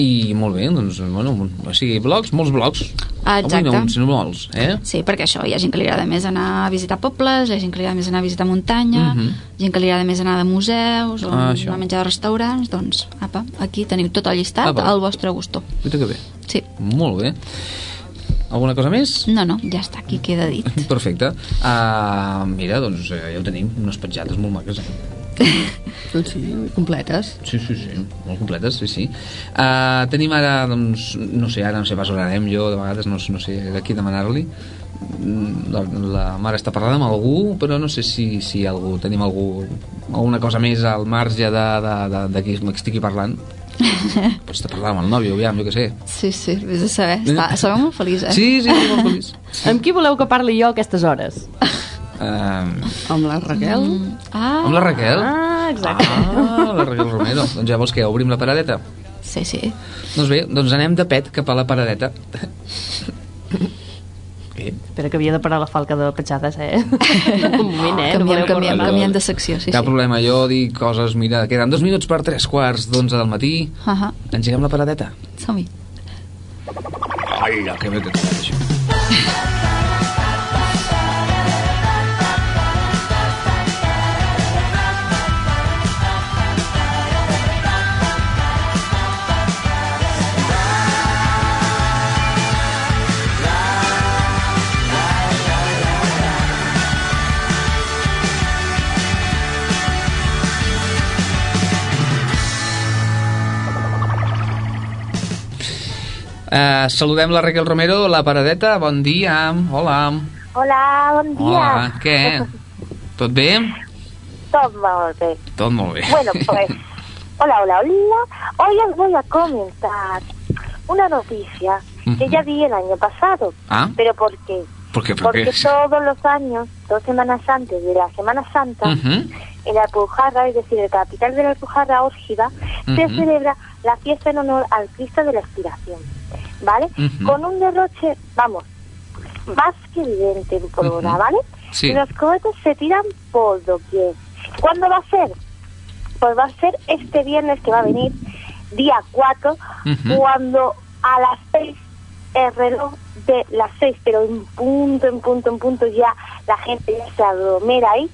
I molt bé, doncs, bueno, o sigui, blogs, molts blogs. Ah, exacte. Avui no, sinó molts, eh? Sí, perquè això, hi ha gent que li agrada més anar a visitar pobles, hi ha gent que li agrada més anar a visitar muntanya, Mhm. gent que li agrada més anar de museus, o Ah, això. a menjar a restaurants, doncs, apa, aquí teniu tot el llistat Apa. al vostre gusto. Mira que bé. Sí. Molt bé. Alguna cosa més? No, no, ja està, aquí queda dit. [laughs] Perfecte. Uh, mira, doncs eh, ja ho tenim, unes petjades molt maques, eh? [laughs] Doncs sí, completes. Sí, sí, sí, molt completes, sí, sí. Uh, tenim ara, doncs, no sé, ara no sé pas on anem jo, de vegades no, no sé de qui demanar-li. mm, la, la mare està parlant amb algú, però no sé si, si algú, tenim algú, alguna cosa més al marge de, de, de, de qui estigui parlant. [laughs] Pots estar parlant amb el nòvio, aviam, jo què sé. Sí, sí, vés a saber. Està, estava molt feliç, eh? Sí, sí, sí, molt feliç. Amb qui voleu que parli jo a aquestes hores? [laughs] Um, Amb la Raquel? Mm. Ah, amb la Raquel? Ah, exacte. Ah, la Raquel Romero. Doncs ja vols que obrim la paradeta? sí, sí. Doncs bé, doncs anem de pet cap a la paradeta. Bé, Espera que havia de parar la falca de petjades, eh? [laughs] Un moment, eh? No Canviem, voleu canviem, canviem de secció, sí, cap sí. problema, jo dic coses, mira, queden dos minuts per tres quarts d'onze del matí, Uh -huh. engeguem la paradeta. Som-hi. Ai, que bé que això. Uh, saludem la Raquel Romero, la paradeta, bon dia, hola. Hola, bon dia. Hola, què? Tot bé? Tot molt bé. Tot molt bé. Bueno, pues, [laughs] hola, hola, hola. Hoy os voy a comentar una noticia que ya vi el año pasado. Ah, ¿Pero por qué? ¿por qué? ¿Por Porque qué? todos los años, dos semanas antes de la Semana Santa, en la Alpujarra, es decir, en la capital de la Alpujarra, Órgida, se Ujú. celebra la fiesta en honor al Cristo de la Expiración. ¿Vale? Con un derroche, vamos, más que evidente en pólvora, Ujú. ¿vale? Sí. Y los cohetes se tiran por doquier. ¿Cuándo va a ser? Pues va a ser este viernes que va a venir, día 4, Ujú. cuando a las 6 el reloj de las 6, pero en punto, en punto, en punto ya la gente ya se aglomera ahí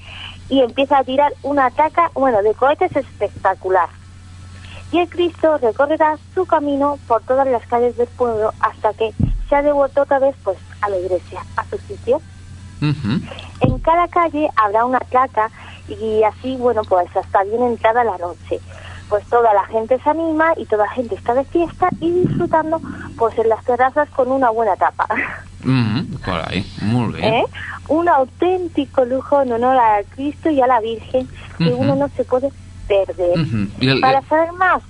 y empieza a tirar una ataca, bueno, de cohetes espectacular. Y el Cristo recorrerá su camino por todas las calles del pueblo hasta que se ha devuelto otra vez pues a la iglesia, a su sitio. En cada calle habrá una placa y así, bueno, pues hasta bien entrada la noche. Pues toda la gente se anima y toda la gente está de fiesta y disfrutando pues en las terrazas con una buena tapa. Molt bé. ¿eh? Un auténtico lujo en honor a Cristo y a la Virgen que uno no se puede el, Para saber más,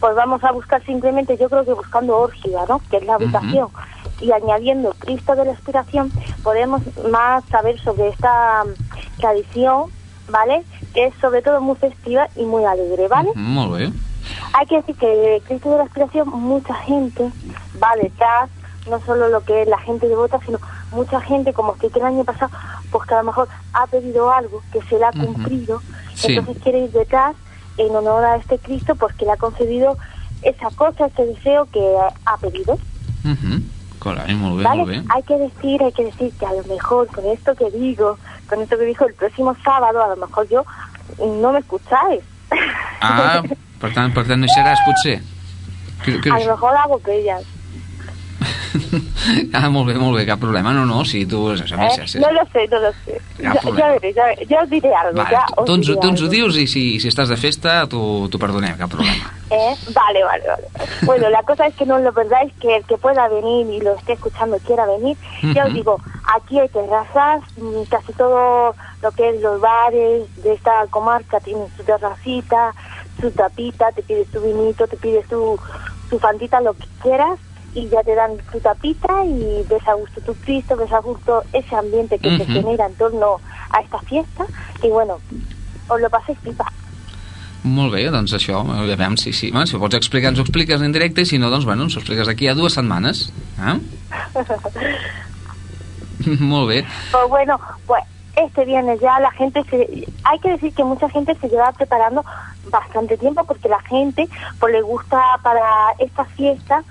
pues vamos a buscar simplemente, yo creo que buscando Órgida, ¿no? Que es la ubicación. Y añadiendo Cristo de la Expiración, podemos más saber sobre esta mm, tradición, ¿vale? Que es sobre todo muy festiva y muy alegre, ¿vale? Molt bé. Hay que decir que Cristo de la Expiración, mucha gente va detrás, no solo lo que es la gente devota, sino mucha gente, como que el año pasado, pues que a lo mejor ha pedido algo que se le ha cumplido, Sí. entonces quiere ir detrás en honor a este Cristo porque le ha concedido esa cosa, ese deseo que ha pedido. Mhm, carai, molt bé, ¿Vale? Hay que decir, hay que decir que a lo mejor con esto que digo, con esto que dijo el próximo sábado, a lo mejor yo no me escucháis. Ah, [laughs] per tant, per tant no hi seràs, potser? Que, que... A lo mejor hago pellas. [laughs] Ah, molt bé, molt bé, cap problema. No, no, si tu... ¿eh? No lo sé, no lo sé. Problema. ya veré, veré. Ya os diré algo. Vale, ya os tu, ens, diré tu ens ho dius i si, si estàs de festa t'ho perdonem, cap problema. [laughs] ¿Eh? Vale, vale, vale. Bueno, la cosa es que no lo perdáis, que el que pueda venir y lo esté escuchando quiera venir. Ya os digo, aquí hay terrazas, mm, casi todo lo que es los bares de esta comarca tienen su terracita, su tapita, te pides tu vinito, te pides tu, tu fantita, lo que quieras, y ya te dan tu tapita y ves a gusto tu Cristo, ves a gusto ese ambiente que se genera en torno a esta fiesta, y bueno, os lo paséis pipa. Molt bé, doncs això, si, si, bueno, si ho pots explicar, ens ho expliques en directe, i si no, doncs, bueno, ens ho expliques d'aquí a dues setmanes. Eh? [laughs] Molt bé. Pues bueno, pues este viernes ya la gente se... Hay que decir que mucha gente se lleva preparando bastante tiempo porque la gente pues le gusta para esta fiesta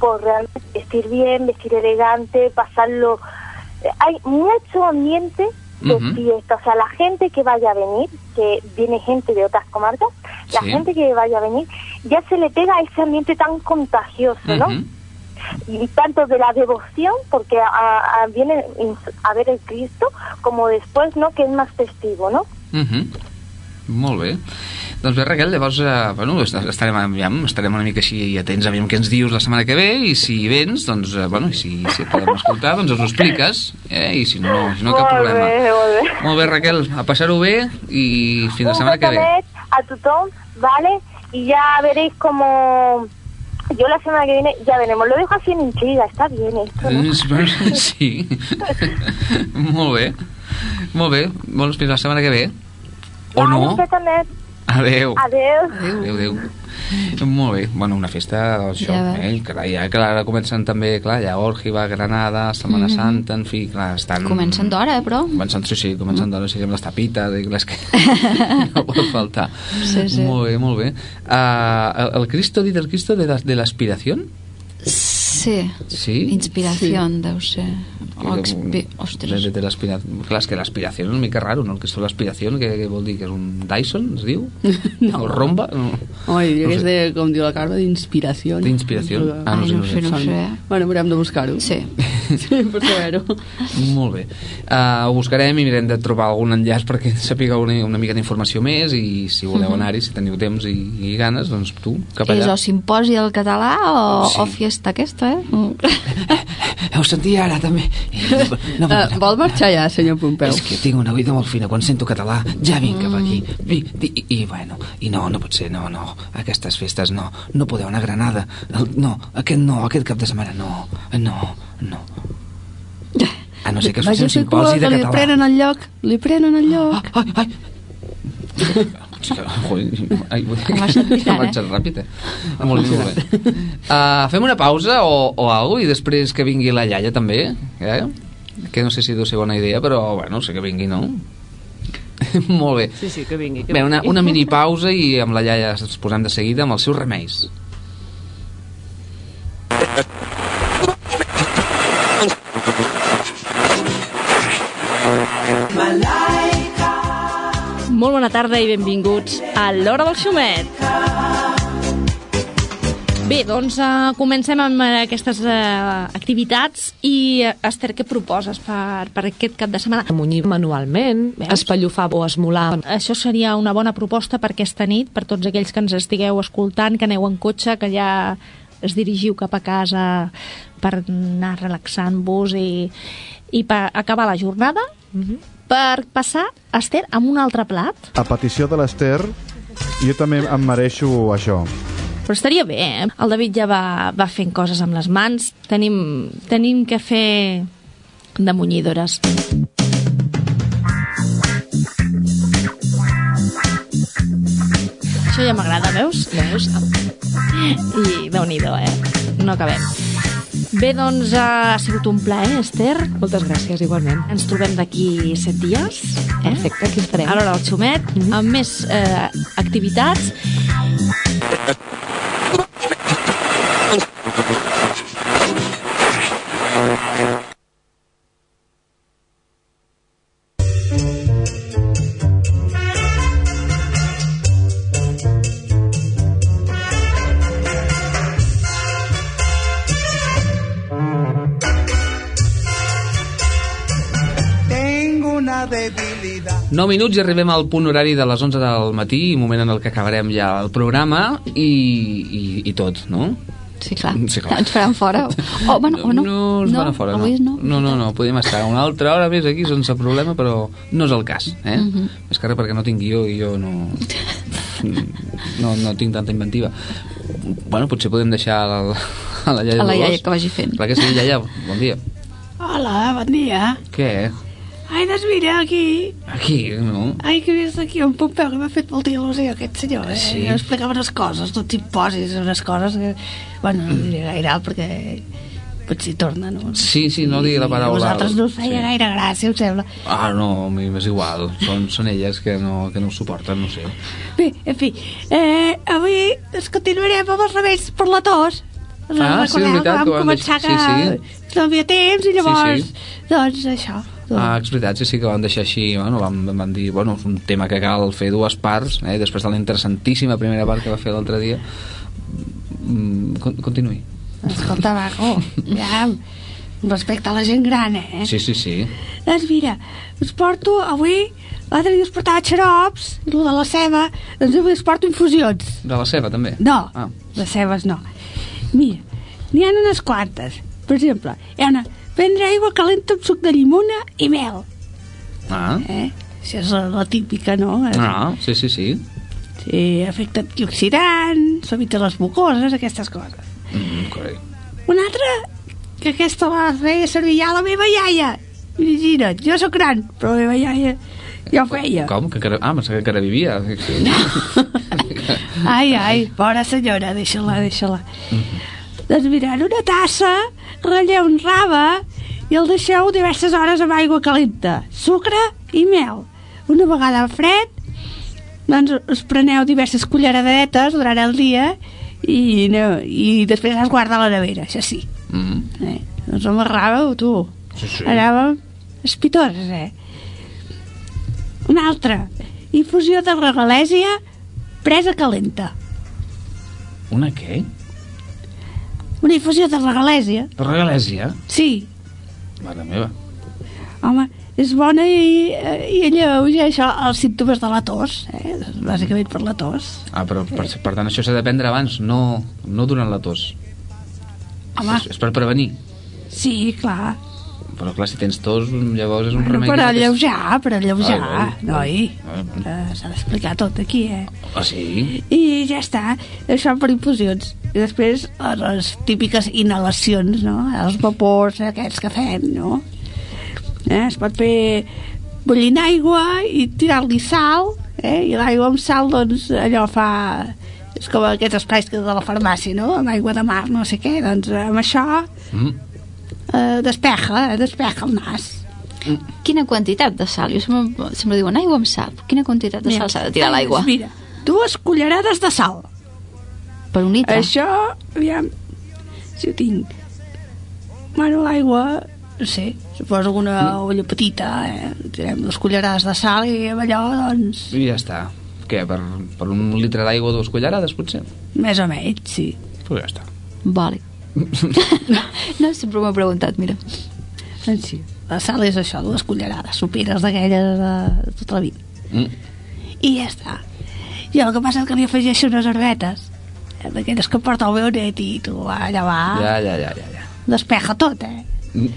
pues realmente vestir bien, vestir elegante, pasarlo... eh, Hay mucho ambiente de Ujú. fiesta, o sea, la gente que vaya a venir, que viene gente de otras comarcas, la gente que vaya a venir, ya se le pega ese ambiente tan contagioso, ¿no? Y tanto de la devoción, porque a, a- viene a ver el Cristo, como después, ¿no? Que es más festivo, ¿no? Uh -huh. Molt bé. Doncs bé, Raquel, llavors, eh, bueno, est- estarem, aviam, estarem una mica així atents, aviam què ens dius la setmana que ve, i si vens, doncs, eh, bueno, i si, si et podem escoltar, doncs ens ho expliques, eh? i si no, si no cap Molt problema. bé, molt bé. Molt bé, Raquel, a passar-ho bé i fins la Un setmana que ve. a tothom, ¿vale? Y ya veréis como... Yo la semana que viene ya veremos. Lo dejo así en intriga, está bien esto, ¿no? [laughs] Bueno, Sí. Molt bé. Molt bé. Doncs fins la setmana que ve. O Vale, no. Besonet. Adeu. Adeu. Adéu, adéu. Molt bé, bueno, una festa, això, Ja eh? Clar, ja, clar, ara comencen també, clar, ja Orgiva, Granada, Setmana Mhm. Santa, en fi, clar, estan... Comencen d'hora, eh, però? Comencen, sí, sí, comencen d'hora, sí, amb les tapites i les que [laughs] no pot faltar. Sí, sí. Molt bé, molt bé. Uh, el, el Cristo, dit el Cristo de, la, de Sí. Sí? Inspiració, deu ser. O expi... Ostres. De, de l'aspiració. Clar, és que l'aspiració és una mica raro, no? El Cristo de l'aspiració, que, que vol dir que és un Dyson, es diu? [laughs] No. O romba? No. Oi, diria No que és sé. de, com diu la Carme, d'inspiració. D'inspiració? Ah, no sé, no sé. no ho sé. Bueno, haurem de buscar-ho. Sí. Sí, per saber-ho. Molt bé. Uh, ho buscarem i mirem de trobar algun enllaç perquè sapigueu una, una mica d'informació més i si voleu Mhm. anar-hi, si teniu temps i, i ganes, doncs tu, cap És allà. o simposi al català o, Sí. o fiesta aquesta, eh? Mm. [laughs] Heu sentit ara, també? No, Uh, vol marxar ja, senyor Pompeu? És que tinc una oïda molt fina, quan sento català ja vinc cap aquí. I, i, i, bueno, i no, no pot ser, no, no, aquestes festes no, no podeu anar a Granada, el, no, aquest no, aquest cap de setmana no, no, no. A no ser que es faci un simposi de que li català. prenen el lloc, li prenen el lloc. Ai, ai, [laughs] ai, has sentit ha ara, eh? marxat ràpid, eh? Molt bé, molt bé. Uh, fem una pausa o, o alguna i després que vingui la iaia també, eh? Que no sé si deu ser bona idea, però, bueno, sé que vingui, no? [laughs] molt bé. Sí, sí, que vingui. Que Bé, una, una mini pausa i amb la iaia ens posem de seguida amb els seus remeis. [laughs] Molt bona tarda i benvinguts a l'Hora del Xumet. Bé, doncs uh, comencem amb uh, aquestes uh, activitats i, uh, Esther, què proposes per, per aquest cap de setmana? Munyir manualment, espallofar o esmolar. Això seria una bona proposta per aquesta nit, per tots aquells que ens estigueu escoltant, que aneu en cotxe, que ja es dirigiu cap a casa per anar relaxant-vos i, i per acabar la jornada, per passar, Esther, amb un altre plat. A petició de l'Ester, jo també em mereixo això. Però estaria bé, eh? El David ja va, va fent coses amb les mans. Tenim, tenim que fer de munyidores. Això ja m'agrada, veus? Veus? I déu nhi eh? No acabem. Bé, doncs ha sigut un plaer, Esther. Moltes gràcies, igualment. Ens trobem d'aquí set dies. Eh? Perfecte, aquí estarem. A l'hora del xumet, mm -hmm. amb més eh, activitats. [laughs] 9 minuts i arribem al punt horari de les 11 del matí, moment en el que acabarem ja el programa i, i, i tot, no? Sí, clar. Sí, clar. Ens faran fora. O, bueno, o no. No ens van a fora, no. avui no. No, no, no, podíem estar una altra hora més aquí sense problema, però no és el cas, eh? Mhm. És que res perquè no tinc guió i jo no... [laughs] no, no tinc tanta inventiva. Bueno, potser podem deixar a la, a la iaia A la iaia que vagi fent. Clar que sí, iaia, bon dia. Hola, bon dia. Què? Ai, doncs mira, aquí... Aquí, no? Ai, que vist aquí un Pompeu que m'ha fet molta il·lusió, aquest senyor. Eh? Sí. Em explicava unes coses, tot imposis, unes coses que... Bueno, no diré gaire alt perquè potser torna, no? Sí, sí, no digui la I paraula. vosaltres no us feia sí. gaire gràcia, em sembla. Ah, no, a mi m'és igual. Són, són elles que no, que no ho suporten, no sé. Bé, en fi, eh, avui ens continuarem amb els remeis per la tos. Ah, sí, és veritat vam començar que sí, no hi havia temps i llavors, Sí, doncs això. Ah, és veritat, sí, sí que vam deixar així, bueno, vam, vam dir, bueno, és un tema que cal fer dues parts, eh, després de la interessantíssima primera part que va fer l'altre dia. Mm, con- continuï. Escolta, Mago, ja, respecte a la gent gran, eh? Sí, sí, sí. Doncs mira, us porto avui... L'altre dia us portava xarops, i de la ceba, doncs avui us porto infusions. De la ceba, també? No, Ah. les cebes no. Mira, n'hi ha unes quantes. Per exemple, hi ha una... Prendre aigua calenta amb suc de llimona i mel. Ah, Eh? Això és la, la típica, no? ah sí, sí, sí. Sí, efecte antioxidant, suavitza les mucoses, aquestes coses. Mm, correcte. Una altra, que aquesta la feia servir ja la meva iaia. Imagina't, jo sóc gran, però la meva iaia ja ho feia. Com? Que encara... Ah, pensava que encara vivia. [laughs] Ai, ai, pobra senyora, deixa-la, deixa-la. Doncs mira, en una tassa ratlleu un rave i el deixeu diverses hores amb aigua calenta, sucre i mel. Una vegada fred, doncs us preneu diverses culleradetes durant el dia i, no, i després es guarda a la nevera, això sí. Mm. Eh? Doncs el rave, tu. Sí, sí. Anàvem espitoses, eh? Una altra, infusió de regalèsia presa calenta. Una què? Una infusió de regalèsia? De regalèsia? Sí, Mare meva. home, és bona i, i alleuja els símptomes de la tos, eh? bàsicament per la tos. Ah, però per, per tant això s'ha de prendre abans, no, no durant la tos. Home, És, és per prevenir. sí, clar. Però clar, si tens tos, llavors és un Bueno, remei... per que- alleujar, per alleujar, ai, noi. ai. Eh, S'ha d'explicar tot aquí, eh? Ah, sí? I ja està, això per infusions. I després les típiques inhalacions, no? Els vapors aquests que fem, no? Eh? Es pot fer bullint aigua i tirar-li sal, eh? I l'aigua amb sal, doncs, allò fa... És com aquests espais que de la farmàcia, no? Amb aigua de mar, no sé què. Doncs amb això Mm. Eh, despeja, eh? despeja el nas. Quina quantitat de sal? Jo sempre, sempre diuen aigua amb sal. Quina quantitat de Mira, sal s'ha de tirar a l'aigua? Mira, dues cullerades de sal. Per un litre? Això, aviam, si ho tinc... Bueno, l'aigua, no sé, suposo que una olla petita, eh? Tirem dues cullerades de sal i amb allò, doncs, I ja està. Què, per, per un litre d'aigua dues cullerades, potser? més o menys, sí. Pues ja està. Vale. No, sempre m'ho he preguntat, mira. Doncs sí, la sal és això, dues cullerades, soperes d'aquelles de, de tota la vida. Mm. I ja està. I el que passa és que li afegeixo unes herbetes, eh, d'aquelles que porta el meu net i tu, allà va, Ja, ja, ja, ja. ja. despeja tot, eh? Mm.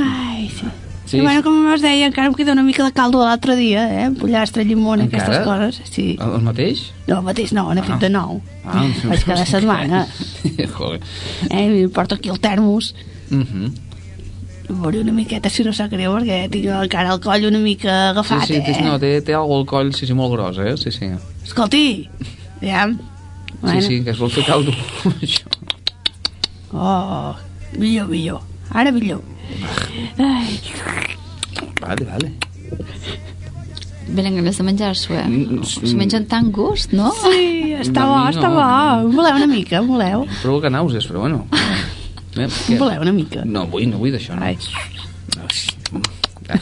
Ai, sí. Sí, I bueno, com us deia, encara em queda una mica de caldo de l'altre dia, eh? Pollastre, llimona, aquestes Encara? coses. Sí. El, el mateix? No, el mateix no, n'he fet de nou. Ah, Faig cada setmana. [laughs] Joder. Eh? Porto aquí el termos. Mm -hmm. Veuré una miqueta, si no sap greu, perquè tinc encara el coll una mica agafat, sí, sí, eh? no, té, té algo al coll, sí, sí, molt gros, eh? Sí, sí. Escolti, aviam. Sí, sí, que es vol fer caldo. [laughs] Això. Oh, millor, millor. Ara millor. Ai, vale, vale. Venen ganes de menjar-s'ho, eh? Mm, S'ho mengen tan gust, no? Sí, està bo, està bo. Voleu una mica, voleu? Provoca nàusees, però bueno. [laughs] Eh, voleu una mica? No vull, no vull d'això, no. Ai. Ah,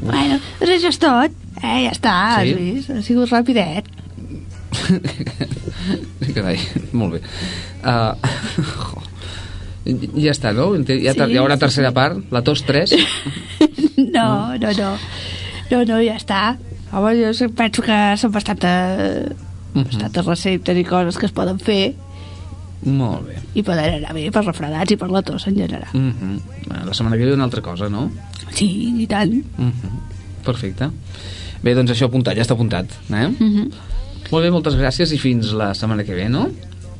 Bueno, doncs això és tot. Eh, ja està, Sí? has vist? Ha sigut rapidet. [laughs] Carai, molt bé. [laughs] Uh, ja està, no? Ja Sí, hi haurà sí, tercera part, la tos 3. [laughs] No, no, no. No, no, ja està. Home, jo penso que són bastanta, bastantes receptes i coses que es poden fer Molt bé. i poden anar bé per refredats i per la tos en general. Mm -hmm. La setmana que ve una altra cosa, no? Sí, i tant. Mm -hmm. Perfecte. Bé, doncs això apuntat, ja està apuntat. Eh? Mm -hmm. Molt bé, moltes gràcies i fins la setmana que ve, no?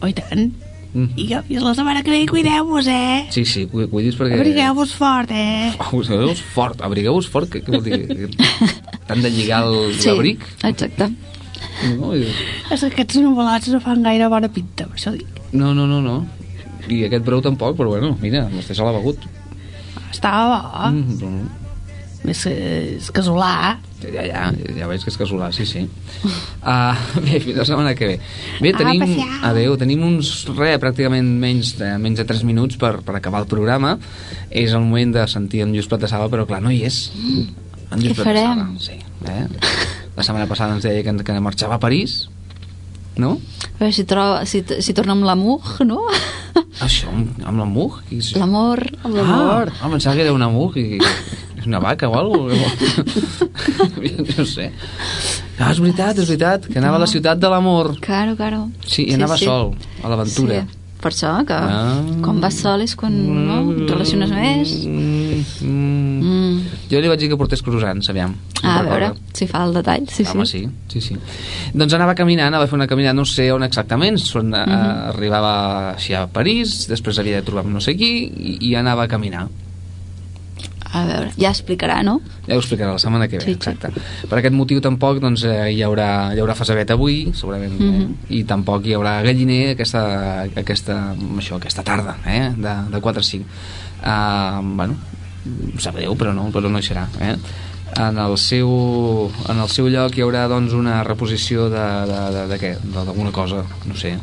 Oh, i tant. Mm. I que fins la setmana que ve cuideu-vos, eh? Sí, sí, cu- cuidis perquè... Abrigueu-vos fort, eh? Abrigueu-vos fort, abrigueu-vos fort, què, què vol dir? [laughs] T'han de lligar el- Sí, l'abric? exacte. No, I- És que aquests nuvolats no fan gaire bona pinta, per això dic. no, no, no, no. I aquest brou tampoc, però bueno, mira, vostè se l'ha begut. Estava bo. Mm, però Més que és casolà. Ja, ja, ja veig que és casolà, sí, sí. Uh, [laughs] bé, fins la setmana que ve. Bé, A tenim... Adéu, tenim uns, re, pràcticament menys de, menys de 3 minuts per, per acabar el programa. És el moment de sentir en Lluís Platesala, però clar, no hi és. En Lluís Què farem? Platesala, Sí, eh? La setmana passada ens deia que, que marxava a París, no? A veure si, troba, si, si torna amb l'amour, no? Això, amb, amb la mug? Qui és- L'amor. Amb l'amor. Ah, em pensava que era una mug i... Una vaca o alguna [laughs] cosa? no sé. Ah, és veritat, és veritat, que anava a la ciutat de l'amor. Claro, claro. Sí, i anava sol, a l'aventura. Sí. Per això, que Ah. quan vas sol és quan no, et relaciones més. Mm. Mm. Jo li vaig dir que portés croissants, aviam. Ah, a veure, si fa el detall, sí, Home, sí. sí, sí, sí. Doncs anava caminant, anava a fer una caminada, no sé on exactament, son, uh Mhm. arribava així a París, després havia de trobar no sé qui, i, i anava a caminar. A veure, ja explicarà, no? Ja ho explicarà la setmana que ve, Sí, sí. exacte. Per aquest motiu tampoc doncs, eh, hi, haurà, hi haurà fasavet avui, segurament, eh? Mhm. i tampoc hi haurà galliner aquesta, aquesta, això, aquesta tarda, eh? de, de 4 a 5. Uh, bueno, em sap greu, però no, però no hi serà. Eh? En el, seu, en el seu lloc hi haurà doncs, una reposició de, de, de, de què? D'alguna cosa, no sé.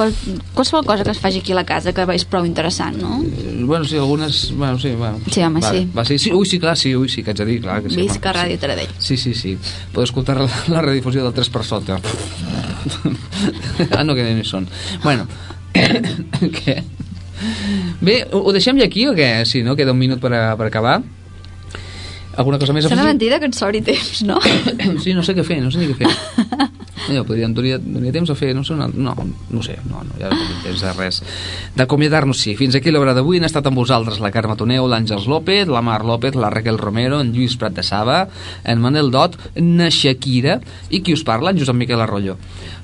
Qual, qualsevol cosa que es faci aquí a la casa que és prou interessant, no? Eh, Bueno, sí, algunes... Bueno, sí, bueno. Sí, home, vale, sí. Va, sí, sí, ui, sí, clar, sí, ui, sí, que haig de dir, clar que sí. Visca home, Ràdio Taradell. Sí, sí, sí. Podeu escoltar la, la redifusió del 3 per sota. ah, no, que no hi són. Bueno, [coughs] què? Bé, ho, ho deixem ja aquí o què? Sí, no? Queda un minut per, a, per acabar. Alguna cosa més Sembla mentida que ens sobri temps, no? [coughs] Sí, no sé què fer, no sé ni què fer. [laughs] Jo podria, em donaria, donaria temps a fer, no sé, una, no, no sé, no, no, ja no tenim temps de res. D'acomiadar-nos, sí. Fins aquí l'hora d'avui han estat amb vosaltres la Carme Toneu, l'Àngels López, la Mar López, la Raquel Romero, en Lluís Prat de Saba, en Manel Dot, na Shakira i qui us parla, en Josep Miquel Arroyo.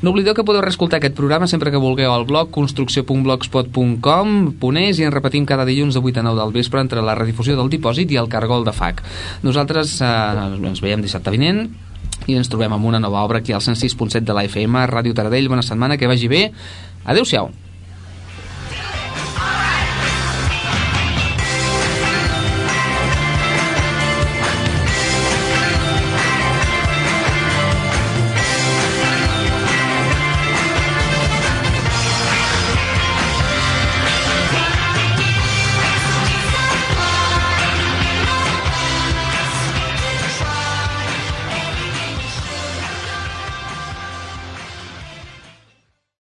No oblideu que podeu reescoltar aquest programa sempre que vulgueu al blog construcció.blogspot.com i en repetim cada dilluns de 8 a 9 del vespre entre la redifusió del dipòsit i el cargol de FAC. Nosaltres eh, ens veiem dissabte vinent i ens trobem amb una nova obra aquí al 106.7 de la FM, Ràdio Taradell. Bona setmana, que vagi bé. Adéu-siau.